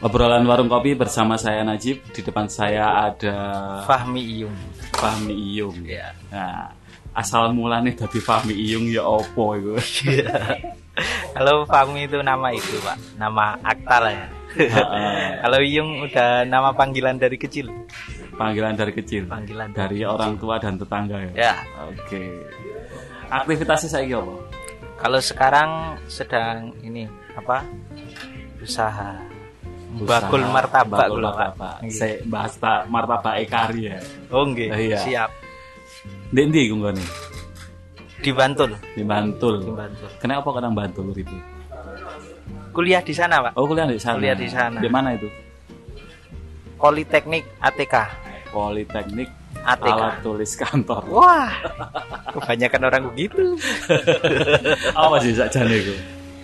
Obrolan warung kopi bersama saya Najib. Di depan saya ada Fahmi Iyung. Fahmi Iyung. Iya. Nah, asal mulanya dari Fahmi Iyung ya opo itu. Kalau Fahmi itu nama itu pak, nama akta lah ya. Kalau Iyung udah nama panggilan dari kecil. Panggilan dari kecil. Panggilan Dari orang tua dan tetangga ya. Ya. Oke. Aktivitasnya saya apa? Kalau sekarang sedang ini apa? Usaha. Bakul martabak bakul martabak. Saya bahas martabak ekari ya. Oh nggih, Iya. siap. Di ndi kunggone? Di Bantul. Di Bantul. Di Bantul. Kenapa kadang Bantul itu? Kuliah di sana, Pak. Oh, kuliah di sana. Kuliah di sana. Di mana itu? Politeknik ATK. Politeknik ATK. Alat Tulis Kantor. Wah. Kebanyakan orang begitu. Apa sih sakjane iku?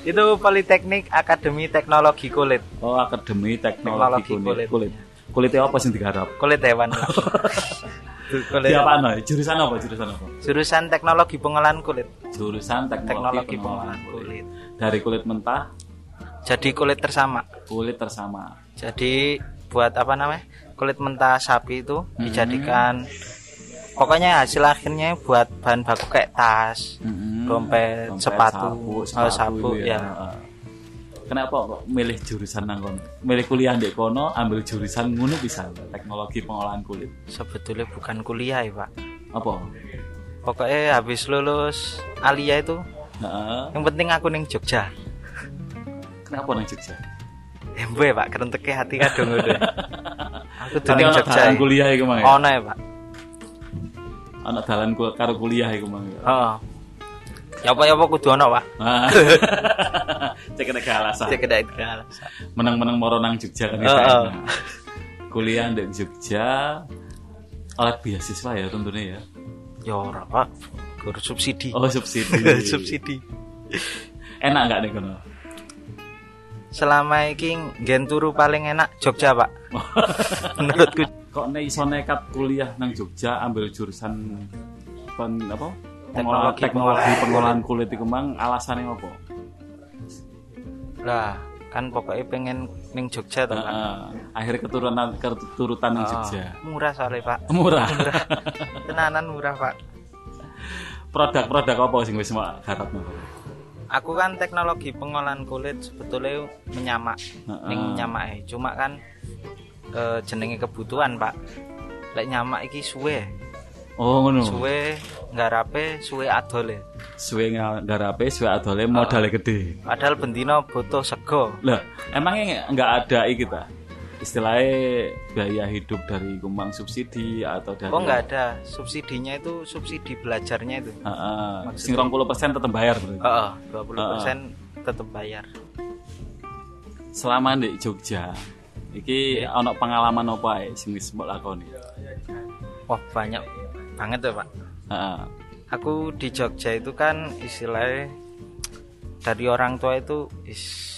Itu Politeknik Akademi Teknologi Kulit. Oh, Akademi Teknologi, Teknologi Kulit. Kulit. Kulit. Kulitnya apa sih digarap? Kulit hewan. kulit. Di apa no? Jurusan apa? Jurusan apa? Jurusan Teknologi Pengolahan Kulit. Jurusan Teknologi, Teknologi Pengolahan Pengolahan Kulit. Dari kulit mentah, Jadi kulit tersama. kulit tersama. Jadi buat apa namanya? Kulit mentah sapi itu Hmm. dijadikan pokoknya hasil akhirnya buat bahan baku kayak tas, Mm-mm. dompet, Dompet, sepatu, sapu, oh, sepatu sapu, itu ya. Heeh. Kenapa kok milih jurusan nang kono? Milih kuliah di kono, ambil jurusan ngono bisa teknologi pengolahan kulit. Sebetulnya bukan kuliah ya pak. Apa? Pokoknya habis lulus Alia itu, Heeh. yang penting aku neng Jogja. Kenapa nang Jogja? Embe pak, kerenteke hati kadung udah. Aku tuh neng Jogja. kuliah iku ya? Ono ya pak. Ana dalan ku- karo kuliah iku mang. ya? Oh. Ya apa ya apa kudu ono pak. Ah. Cek nek alasan. Cek kedai kedai. Menang-menang moro nang Jogja kan Heeh. enak. Kuliah di Jogja oleh beasiswa ya tentunya ya. Ya ora pak. Guru subsidi. Oh subsidi. subsidi. Enak nggak nih kono? Selama iki nggen turu paling enak Jogja pak. Menurutku Kok nek iso nekat kuliah nang Jogja ambil jurusan pen, apa? Pengolahan Teknologi teknologi pengolahan kulit iku mang alasannya apa? lah kan pokoknya pengen ning Jogja tuh kan. Heeh. Akhirnya keturunan keturutan nang Oh, Jogja. murah soalnya pak. Murah. Tenanan murah pak. Produk-produk apa sing wis mak garapno? Aku kan teknologi pengolahan kulit sebetulnya menyamak, Heeh. ning nyamak Cuma kan eh, jenenge kebutuhan pak. Lek nyamak iki suwe, Oh ngono. suwe ngarape, suwe adole. Suwe ngarape, suwe adole modalnya gede. Padahal bendino butuh sego. Lah, emangnya nggak ada iki ta? Istilahnya biaya hidup dari kumbang subsidi atau dari Oh nggak ada subsidinya itu subsidi belajarnya itu. Heeh. Sing 20% tetep bayar berarti. Heeh, 20% tetap bayar. Selama di Jogja, iki ana pengalaman apa ae sing wis mbok lakoni? Wah banyak banget ya pak. Heeh. Aku di Jogja itu kan istilahnya dari orang tua itu is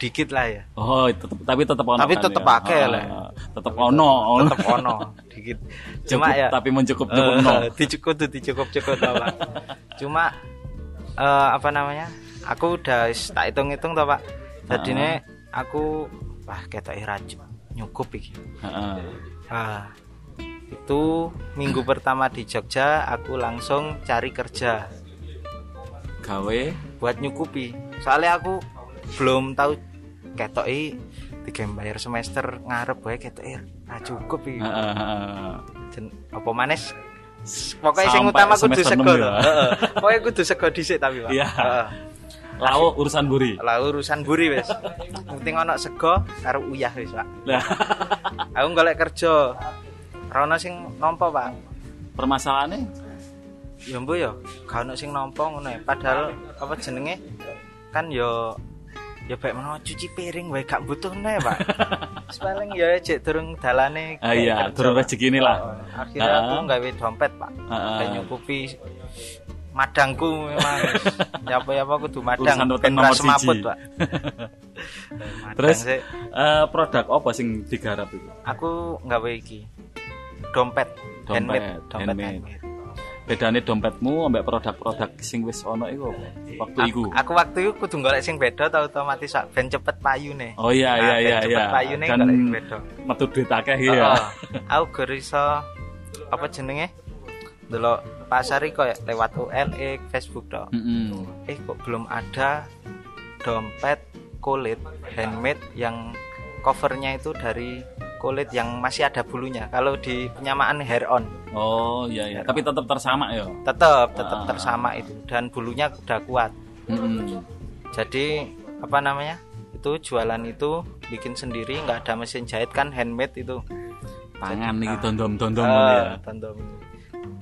dikit lah ya. Oh, tetep, tapi tetep ono. Tapi kan tetep ya? Heeh. lah. Tetep ono, ono. Tetap ono dikit. Cukup, Cuma ya tapi mencukup cukup no. eh, dicukup tuh dicukup cukup tau pak. Cuma eh, apa namanya? Aku udah tak hitung hitung tau pak. Jadi Ah. aku wah ketok rajin nyukup iki. Heeh. Ah, itu minggu pertama di Jogja aku langsung cari kerja Gawe buat nyukupi. Soalnya aku belum tahu ketoki tiga bayar semester ngarep bae ketoki ra cukup iki. heeh, heeh. Jen- apa manes pokoknya Sampai utama kudu semester sego ya. Pokoknya kudu sego dhisik tapi Pak. Iya. Heeh. Lau urusan buri. Lah urusan buri wis. Penting ono sego karo uyah wis, Pak. Lah, Aku golek kerja. Ora ono sing nampa, Pak. permasalahannya Ya mbok ya, gak ono sing nampa ngono ya. Padahal apa jenenge kan ya ya baik menawa cuci piring wae gak butuh nih, Pak. Paling ya cek durung dalane. Ah, iya, Pak. rezeki ini lah. Oh, Akhirnya aku Ah. nggawe dompet, Pak. Kayak nyukupi madangku memang. ya apa ya apa kudu madang Urusan rutin ben semaput. Pak. Madang Terus sih. eh, produk apa sing digarap itu? aku nggawe iki. Dompet, Dompet, handmade, dompet handmade. handmade. Bedane dompetmu ambek produk-produk sing wis ono iku? Waktu iku. Aku, aku waktu itu kudu golek sing beda tau otomatis ben cepet payune. Oh iya iya Nah, ben iya cepet iya. payune sing beda. metu duit akeh Heeh. ya. Aku gak iso apa jenenge? Delok pasar iki koyo lewat OLX, Facebook tok. Heeh. Eh kok belum ada dompet kulit handmade yang covernya itu dari kulit yang masih ada bulunya. Kalau di penyamaan hair on Oh iya iya, tapi tetap tersama ya. tetap tetap Ah. tersama itu dan bulunya udah kuat. Heeh. Jadi apa namanya? Itu jualan itu bikin sendiri nggak ada mesin jahit kan handmade itu. Tangan Jadi, iki ah. dondom-dondom Ah, ya. tondom.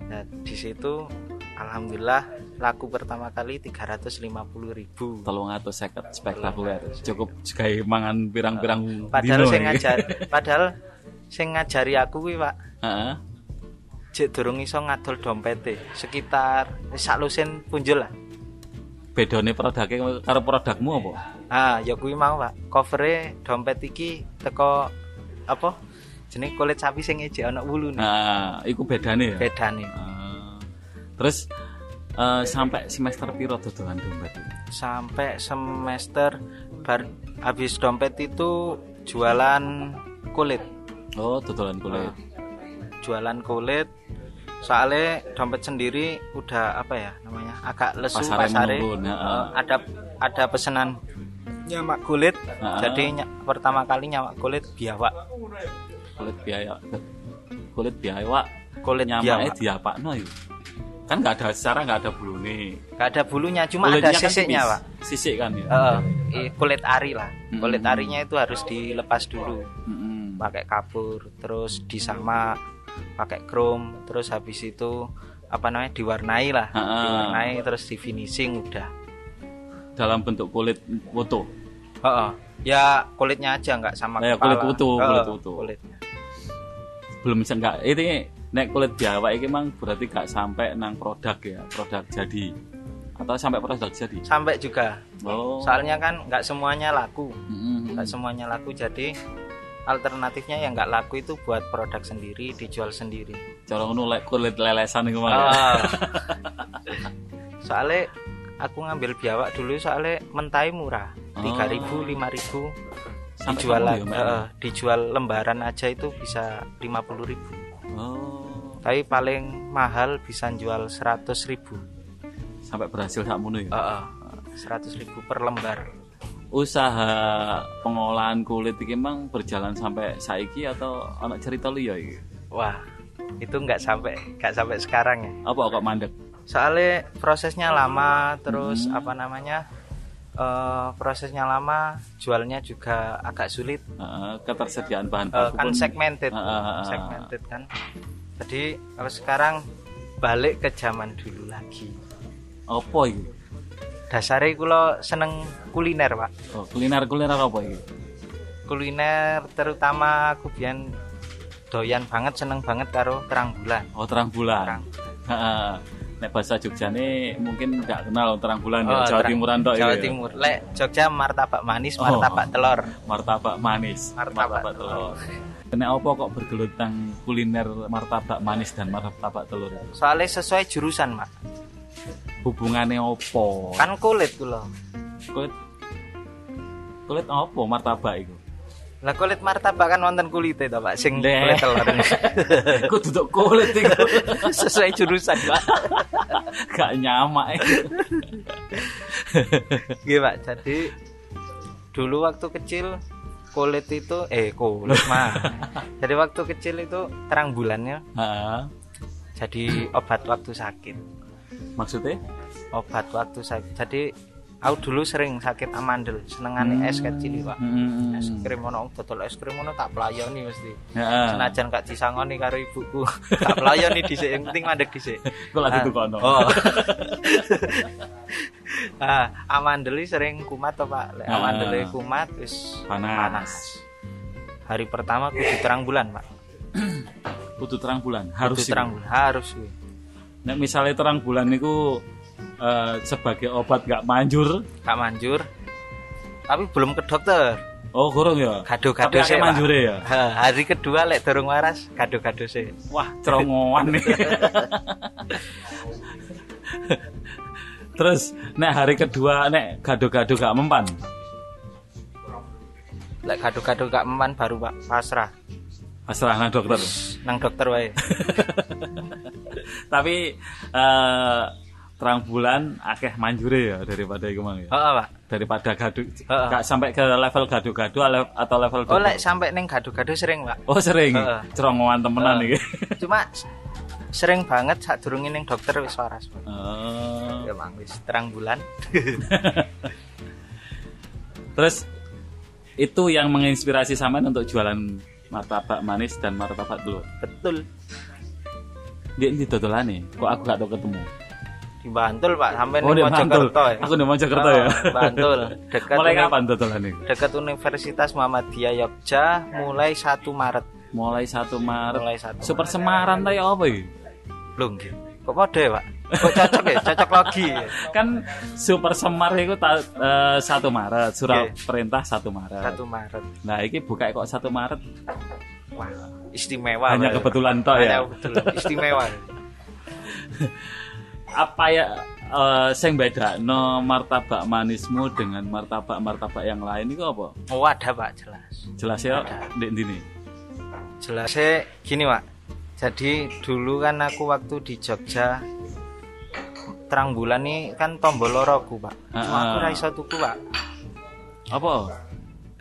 Nah, di situ alhamdulillah laku pertama kali 350.000 ribu. Tolong atau seket spektakuler. Cukup gawe mangan pirang-pirang Padahal dino sing iki. ngajar, padahal sing ngajari aku kuwi, Pak, Heeh. jek durung iso ngadol dompete sekitar sak lusin punjul lah. Bedone produknya karo produkmu apa? Ah, ya kuwi mau, Pak. Covere dompet iki teko apa? Jenenge kulit sapi sing ejek ana wulune. Nah, iku bedane ya. Bedane. Ah. terus eh, sampai semester piro dodolan dompet? Sampai semester bar habis dompet itu jualan kulit. Oh, dodolan kulit. Jualan kulit. Soalnya dompet sendiri udah apa ya namanya? Agak lesu Pasarnya pasare. menurun, ya. Eh, ada ada pesanan nyamak kulit. Ah. Jadi ny- pertama kali nyamak kulit biawak. Kulit biaya. Kulit biaya. Kulit Nyamake biawak. diapakno iku. Kan nggak ada secara nggak ada bulune. Gak ada bulunya, cuma Kulitnya ada kan sisiknya, tipis. Pak. Sisik kan ya. Heeh, i- kulit ari lah. Mm-mm. Kulit arinya itu harus dilepas dulu. Mm-mm. pakai kapur terus disamak pakai chrome terus habis itu apa namanya diwarnai lah Ha-ha. diwarnai terus di finishing udah Dalam bentuk kulit foto. Heeh. ya kulitnya aja nggak sama Ya, kepala kulit utuh, kulit utuh. kulitnya. Belum bisa nggak ini nek kulit biawak iki emang berarti gak sampai nang produk ya, produk jadi. Atau sampai produk jadi. sampai juga Oh. soalnya kan nggak semuanya laku nggak semuanya laku jadi alternatifnya yang nggak laku itu buat produk sendiri dijual sendiri Cara ngono kulit lelesan iku mah. Ah. soalnya aku ngambil biawak dulu soalnya mentai murah Oh. tiga ribu lima ribu dijual eh, dijual lembaran aja itu bisa lima puluh ribu Oh. Tapi paling mahal bisa jual seratus ribu Sampai berhasil sakmono ya. seratus ribu per lembar Usaha pengolahan kulit iki emang berjalan sampai saiki atau anak cerita liya iki? wah itu nggak sampai nggak sampai sekarang ya Apa kok mandek? soalnya prosesnya lama terus Hmm. apa namanya eh, prosesnya lama jualnya juga agak sulit Heeh, ketersediaan bahan Eh, baku kan pun- segmented Ah, ah, ah. segmented kan jadi kalau sekarang balik ke zaman dulu lagi apa iki? dasarnya kulo seneng kuliner pak Oh, kuliner kuliner apa iki? kuliner terutama aku biyen doyan banget seneng banget karo terang bulan Oh, terang bulan. terang. Nek bahasa Jogjane mungkin nggak kenal terang bulan ya, Oh, Jawa terang- Timuran tok Jawa ya. Timur lek Jogja martabak manis Oh. martabak telur Martabak manis, Martabak telur. Nek apa kok bergelut tentang kuliner martabak manis dan martabak telur? itu? soalnya sesuai jurusan mak Hubungannya opo? kan kulit kulo kulit kulit apa martabak itu? lah kulit martabak kan wonten kulite to pak sing Deh. kulit telur Ku duduk kulit itu. sesuai jurusan pak Gak nyamak itu. Iya pak, jadi dulu waktu kecil kulit itu eh kulit mah. jadi waktu kecil itu terang bulannya Heeh. jadi obat waktu sakit. Maksudnya? Obat waktu sakit. Jadi aku dulu sering sakit amandel, senengane es kecil pak. Hmm. Es krim ono dodol es krim ono tak pelayani mesti. Heeh. Senajan gak disangoni karo ibuku, tak pelayani dhisik, yang penting mandek dhisik. Kok lagi Ah. tuh kono. Oh. ah, amandeli sering kumat toh, Pak. Lek Ah. amandeli kumat wis Panas. Hari pertama kudu terang bulan, Pak. Kudu terang bulan. Harus Kudu terang bulan, harus. Nek misalnya terang bulan itu eh, sebagai obat gak manjur. Gak manjur. Tapi belum ke dokter. Oh, kurang ya. Gado-gado sih, manjure ya. Ha, hari kedua lek durung waras, gado-gado sih. Wah, cerongoan nih. Terus nek hari kedua nek gado-gado gak mempan. Lek kado-kado gak meman baru Pak pasrah Pasrah nang dokter. nang dokter wae. Tapi eh terang bulan akeh manjure ya daripada iku mang ya. Heeh, Pak. Daripada gado Heeh. gak sampai ke level ale- atau level Oh, lek sampai neng gado-gado sering, Pak. Oh sering. Heeh. Cerongoan temenan iki. Cuma sering banget saat durungin neng dokter wis waras. Eh, Ya, Mang, wis terang bulan. Terus itu yang menginspirasi sampean untuk jualan martabak manis dan martabak telur. Betul. Dia ini dodolane. Kok aku gak tau ketemu. Di Bantul, Pak, sampai Oh, di. Mojokerto ya. Aku di Mojokerto ya. Oh, Bantul. Dekat Mulai kapan dodolane? Dekat Universitas Muhammadiyah Yogja mulai 1 Maret. Mulai 1 Maret. Mulai 1 Super Semaran ta ya apa iki? Belum, nggih. Kok mode, Pak? Kok cocok ya? Cocok logi. ya? Kan Super Semar itu ta, eh, 1 Maret, surat Oke. perintah 1 Maret. 1 Maret. Nah, iki buka kok 1 Maret Wah, istimewa. hanya Pak. kebetulan toh Hanya ya. betul. Istimewa. Apa ya eh sing bedakno martabak manismu dengan martabak-martabak yang lain itu apa? Oh, ada, Pak, jelas. Jelas ya ndek ndini. Jelasnya gini pak Jadi dulu kan aku waktu di Jogja Terang bulan nih kan tombol loroku pak Cuma Ah, aku ra iso tuku pak Apa?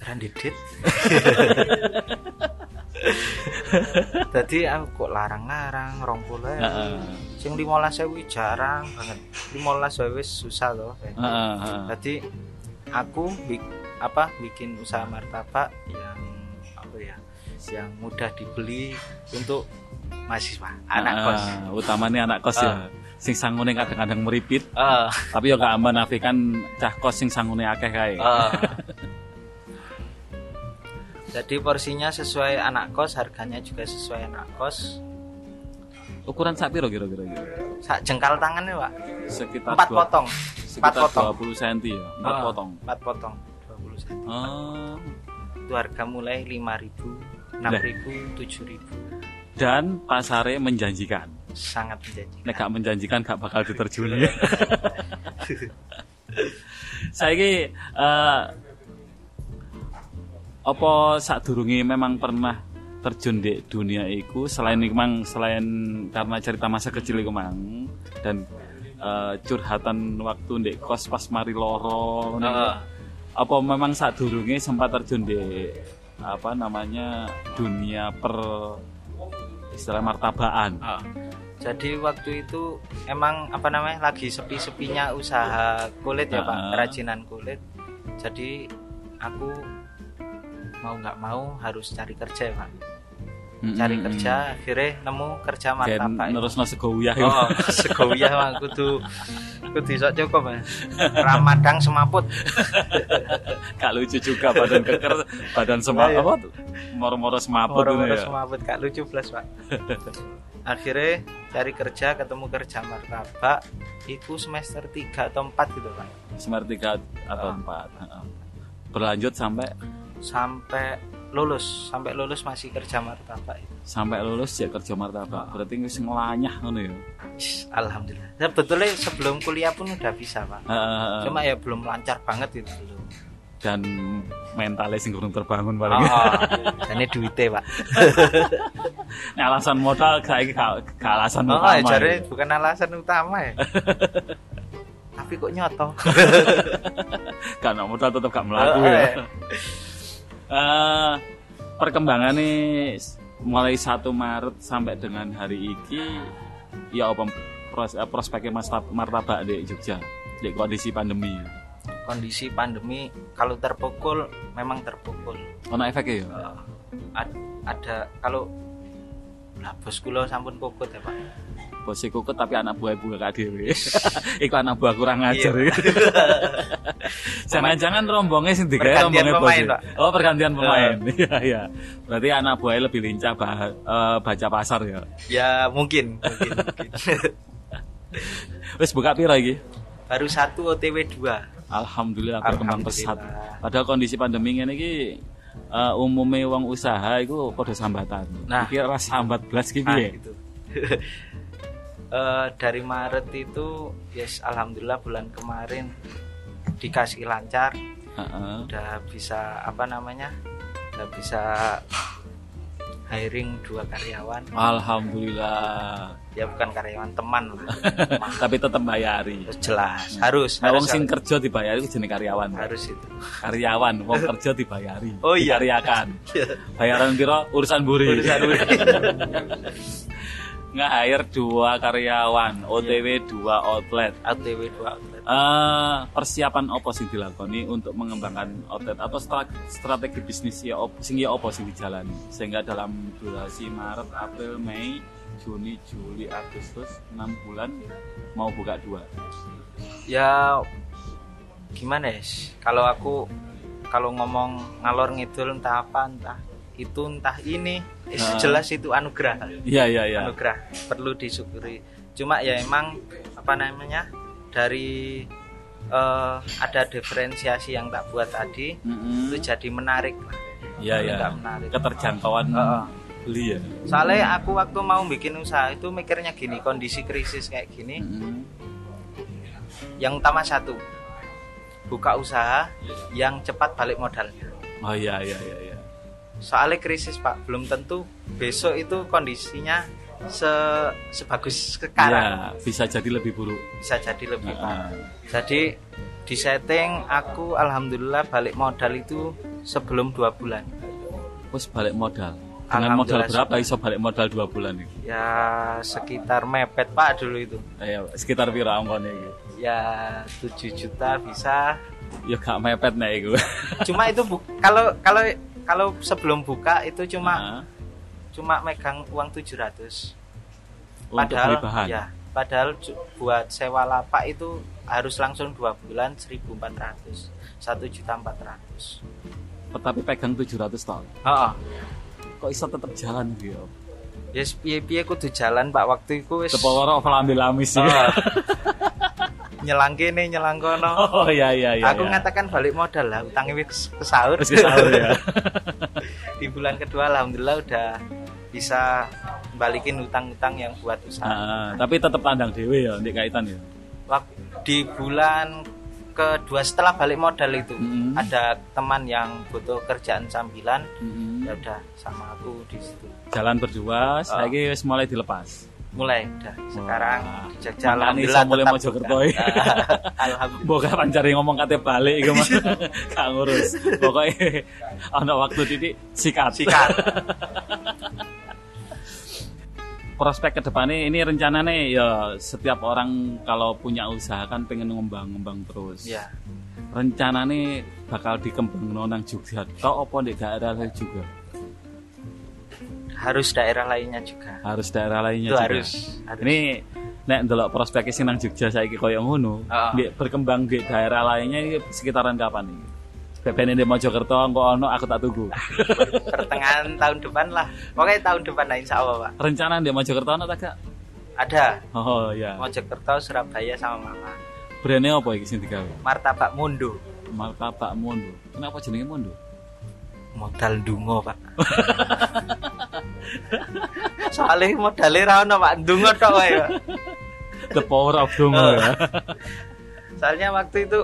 Randidit Jadi aku kok larang-larang rong puluh Heeh. Sing limolas sewu jarang banget limolas wae wis susah loh Heeh. Jadi aku bik- apa bikin usaha martabak yang apa ya yang mudah dibeli untuk mahasiswa anak Ah, kos utamanya anak kos ya. Ah. Sing sangune kadang-kadang meripit, Eh, tapi yo gak menafikan cah kos sing sangune akeh kae. eh. jadi porsinya sesuai anak kos harganya juga sesuai anak kos. Ukuran sak piro kira-kira? Sak jengkal tangannya pak. Sekitar empat dua- potong. empat potong. 20 cm ya, 4 Ah, potong. empat potong 20 cm Oh. itu harga mulai 5000 6000 7000 Dan pasare menjanjikan. sangat menjanjikan. Nek gak menjanjikan gak bakal diterjuni. Saiki eh apa sadurunge memang pernah terjun di dunia iku selain iku mang selain karena cerita masa kecil iku mang dan eh, curhatan waktu di kos pas mari loro iku. Heeh. apa memang sadurunge sempat terjun di apa namanya dunia per istilah martabaan Ah. Jadi waktu itu emang apa namanya lagi sepi-sepinya usaha kulit ya Pak, kerajinan kulit. Jadi aku mau nggak mau harus cari kerja ya Pak. Cari Mm-mm. kerja, akhirnya nemu kerja Kayak martabak. nerusno sego uyah Oh, segoyah mah kudu kudu iso cukup Mas. Ramadang semaput. Gak lucu juga badan keker, badan semap Iya, iya. apa tuh? Moro-moro semaput Moro-moro ya. semaput gak lucu plus Pak. akhirnya cari kerja ketemu kerja martabak itu semester 3 atau 4 gitu Pak. Semester 3 atau Ah. 4. Heeh. Berlanjut sampai sampai lulus sampai lulus masih kerja martabak itu. sampai lulus ya kerja martabak. Berarti wis ngelanyah ngono ya. Alhamdulillah. Sebetulnya sebelum kuliah pun udah bisa pak. Heeh. Cuma ya belum lancar banget itu belum. dan mentalnya sing kurang terbangun paling. Oh, ini duitnya pak. Nek alasan modal saiki gak alasan Oh, utama. ya, jare ya. bukan alasan utama ya. Tapi kok nyoto. Ono modal tetep gak melaku Oh, ya. Iya. Eh perkembangan mulai 1 Maret sampai dengan hari iki ya apa pros, eh, prospeknya mas martabak di Jogja di kondisi pandemi. Kondisi pandemi kalau terpukul memang terpukul. Ono efeknya ya. Ad- ada kalau lah bos kula sampun pukul ya pak. Bos kukut tapi anak buah buah gak dhewe. Iku anak buah kurang ngajar. Iya. Jangan-jangan rombongnya sing digawe Pergantian rombongnya pemain, bos. Pak. Oh, pergantian pemain. Iya, iya. Berarti anak buahnya lebih lincah bah- eh, baca pasar ya. Ya mungkin mungkin. mungkin. Wis buka piro iki? Baru satu OTW 2 Alhamdulillah berkembang pesat. Padahal kondisi pandemi ngene iki eh, umumnya wong usaha iku padha sambatan. Nah. Iki ras sambat blas iki Nah, piye? gitu. Eh, dari Maret itu yes alhamdulillah bulan kemarin dikasih lancar Heeh. udah bisa apa namanya udah bisa hiring dua karyawan Alhamdulillah. ya bukan karyawan teman lah Teman. Tapi tetap bayari. Jelas harus Nah, harus, sing kerja dibayari ku jenenge karyawan. harus itu Karyawan, wong kerja dibayari. Oh, iya. Dikaryakan. Bayaran piro urusan buri. urusan Nge-hire dua karyawan, OTW dua outlet. ATW dua outlet. Eh, persiapan apa sing dilakoni untuk mengembangkan outlet? Atau stra- strategi bisnis ya op, sing ya apa sing dijalani? Sehingga dalam durasi Maret, April, Mei, Juni, Juli, Agustus 6 bulan mau buka dua. ya gimana ya? Kalau aku kalau ngomong ngalor ngidul entah apa entah itu entah ini Nah. jelas itu anugerah Iya iya iya. anugerah perlu disyukuri cuma ya emang apa namanya dari eh, ada diferensiasi yang tak buat tadi Mm-mm. itu jadi menarik lah Iya iya. Menarik Keterjangkauan Heeh. beli ya. soalnya aku waktu mau bikin usaha itu mikirnya gini kondisi krisis kayak gini Mm-mm. yang utama satu buka usaha yang cepat balik modalnya Oh iya iya iya iya. Soalnya krisis pak belum tentu besok itu kondisinya se sebagus sekarang Iya, bisa jadi lebih buruk. bisa jadi lebih parah Heeh. jadi di setting aku alhamdulillah balik modal itu sebelum dua bulan Wes balik modal. Dengan modal berapa iso balik modal dua bulan ini? ya sekitar mepet pak dulu itu Ayo, sekitar piro angkone iki? ya 7 juta bisa Ya gak mepet nek iku. cuma itu bu- kalau kalau kalau sebelum buka itu cuma Heeh. cuma megang uang 700 Untuk padahal beli bahan. ya padahal buat sewa lapak itu harus langsung dua bulan 1400 satu juta empat ratus Tapi pegang 700 tahun. Kok iso tetep jalan gitu ya? yes piye piye kudu jalan pak waktu itu wis Sepawara ambil amis sih. Oh. nyelang kene nyelang kono Oh iya iya iya. aku iya. ngatakan balik modal lah utangnya wis kesaur Terus kesaur ya. di bulan kedua alhamdulillah udah bisa balikin utang-utang yang buat usaha Heeh, tapi tetep pandang dewe ya ndek kaitan ya. Wak- di bulan kedua setelah balik modal itu Mm. ada teman yang butuh kerjaan sambilan Mm-mm. ya udah sama aku di situ Jalan berdua, Oh. saiki wis mulai dilepas. Mulai udah sekarang Wah. di Jogja alhamdulillah mulai tetap Mojokerto alhamdulillah Mbok kapan cari ngomong kate balik iku mah. Gak ngurus. Pokoknya ana waktu titik sikat. sikat Prospek ke depannya ini rencananya ya setiap orang kalau punya usaha kan pengen ngembang-ngembang terus. ya Rencananya bakal dikembang nang Jogja tok apa ndek daerah lain juga? Harus daerah lainnya juga Harus daerah lainnya itu juga. harus, harus. Ini nek ndelok prospeknya sing nang Jogja saiki koyo ngono, ndek berkembang di daerah lainnya ini sekitaran kapan nih? Bebene di Mojokerto engko ono aku tak tunggu. pertengahan tahun depan lah pokoknya tahun depan lah insya Allah pak Rencana di Mojokerto ono tak ada Oh iya. Mojokerto Surabaya sama Malang Brandnya apa iki sing digawe? martabak mundo Martabak Mondo. Kenapa jenenge Mondo? modal dungo pak soalnya modalnya ra ono pak dungo tok wae pak The power of Dongo Oh. ya. soalnya waktu itu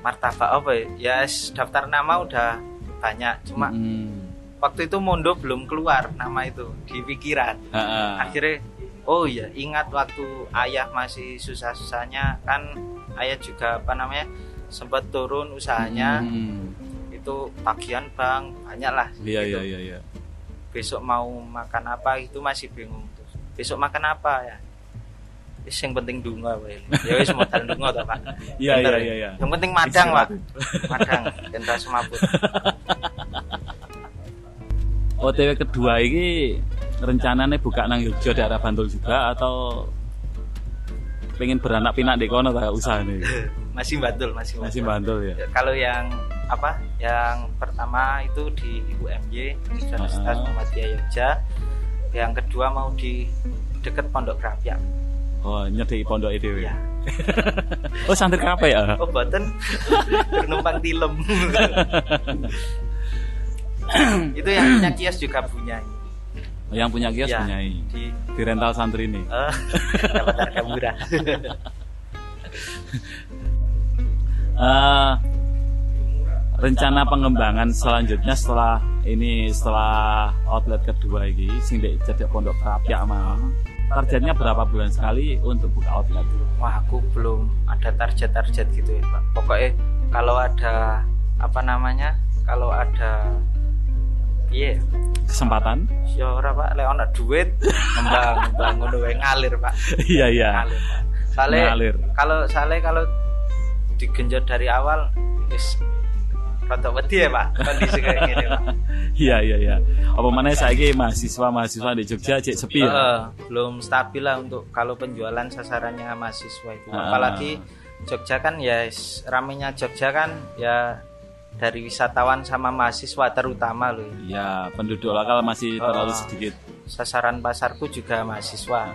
martabak apa ya ya s- daftar nama udah banyak cuma Hmm. waktu itu Mondo belum keluar nama itu di pikiran Heeh. akhirnya oh iya ingat waktu ayah masih susah-susahnya kan ayah juga apa namanya sempat turun usahanya Hmm. itu tagihan bang banyak lah Iya gitu. iya iya iya. Besok mau makan apa itu masih bingung tuh besok makan apa ya Wis yang penting dunga wae. Ya wis modal dunga to, Pak. Iya iya iya iya. Yang penting madang, Pak. Madang, pentas semaput. OTW kedua ini rencananya buka nang Yogyakarta daerah Bantul juga atau pengen beranak pinak di kono ta usahane? Masih bantul, masih bantul. Masih Bantul. Ya, Kalau yang apa? Yang pertama itu di UMY Universitas Ah. Muhammadiyah Yogyakarta. Yang kedua mau di deket Pondok Krapyak. Oh, nyedeki pondok dhewe. Ya. Oh, santri kape ya? Oh, boten bernumpang tilem. itu yang punya kios juga punya. Yang punya kios Ya. punyai. di Di rental santri ini. eh, dapat harga murah. Eh, rencana pengembangan selanjutnya setelah ini setelah outlet kedua ini sing cedek pondok Krapyak mau targetnya berapa bulan sekali untuk buka outlet Wah, aku belum ada target-target gitu ya, Pak. Pokoknya kalau ada apa namanya? Kalau ada iya, kesempatan ya ora Pak, lek ana duit ngembang ngembang ngono wae ngalir, Pak. iya iya Ngalir, Pak. Sale Ngalir. kalau sale kalau digenjot dari awal wis rada wedi ya, Pak. Kondisi kayak gini, Pak. iya iya iya apa mana saya mahasiswa mahasiswa di Jogja cek sepi ya Heeh, belum stabil lah untuk kalau penjualan sasarannya mahasiswa itu. Ah. Apalagi Jogja kan ya ramenya Jogja kan ya dari wisatawan sama mahasiswa terutama loh. ya. ya penduduk lokal masih terlalu sedikit Sasaran pasarku juga mahasiswa.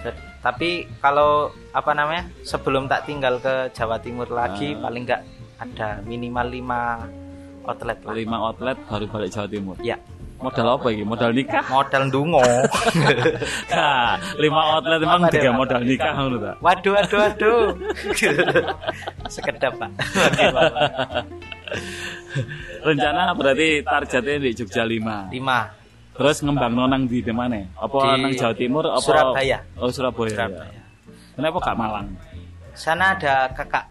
Jad- Tapi kalau apa namanya sebelum tak tinggal ke Jawa Timur lagi Ah. paling nggak ada minimal 5 outlet lah. lima outlet baru balik Jawa Timur Ya, modal apa ini modal nikah modal ndungo. Nah, lima outlet emang Apa deh, tiga modal nikah ngono ta Waduh, waduh, waduh. Sekedap, Pak. Rencana berarti targetnya di Jogja 5 Lima. terus ngembang nonang di mana apa Di nang Jawa Timur apa Surabaya. oh Surabaya, ya. Surabaya. kenapa gak Malang Sana ada kakak.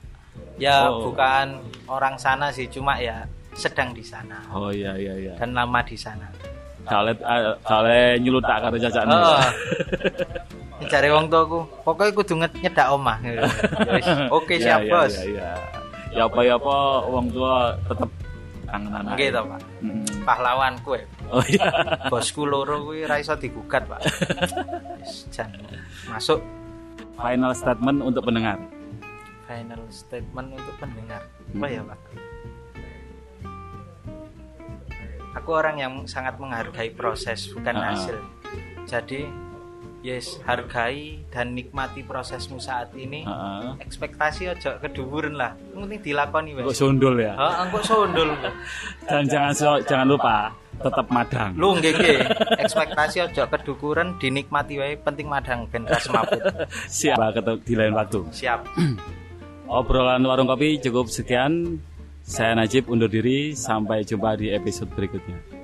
Ya Oh. bukan orang sana sih, cuma ya sedang di sana oh iya iya iya dan lama di sana. Kale kale nyulutak karo cacakne Oh. Cari wong tuaku, pokoknya kudu nyedak omah. Ya Oke Iya, siap iya, bos. iya, iya. ya apa ya apa wong tua tetep kangenan ae. Gitu pak. Mm. Pahlawanku ya. oh iya Bosku loro kuwi ra iso digugat pak. Wis, jan masuk final statement untuk pendengar final statement untuk pendengar. Apa ya pak? Aku orang yang sangat menghargai proses bukan Ah. hasil. Jadi yes hargai dan nikmati prosesmu saat ini. Heeh. Ekspektasi aja keduburan lah. Penting dilakoni kok wes. sundul ya Heeh, engko sondol. dan jangan so- jangan lupa tetap madang Lu nggih nggih. Ekspektasi aja kedukuran dinikmati wae penting madang ben kas mabut. siap ketemu di lain waktu Siap. obrolan warung kopi cukup sekian. Saya Najib undur diri. Sampai jumpa di episode berikutnya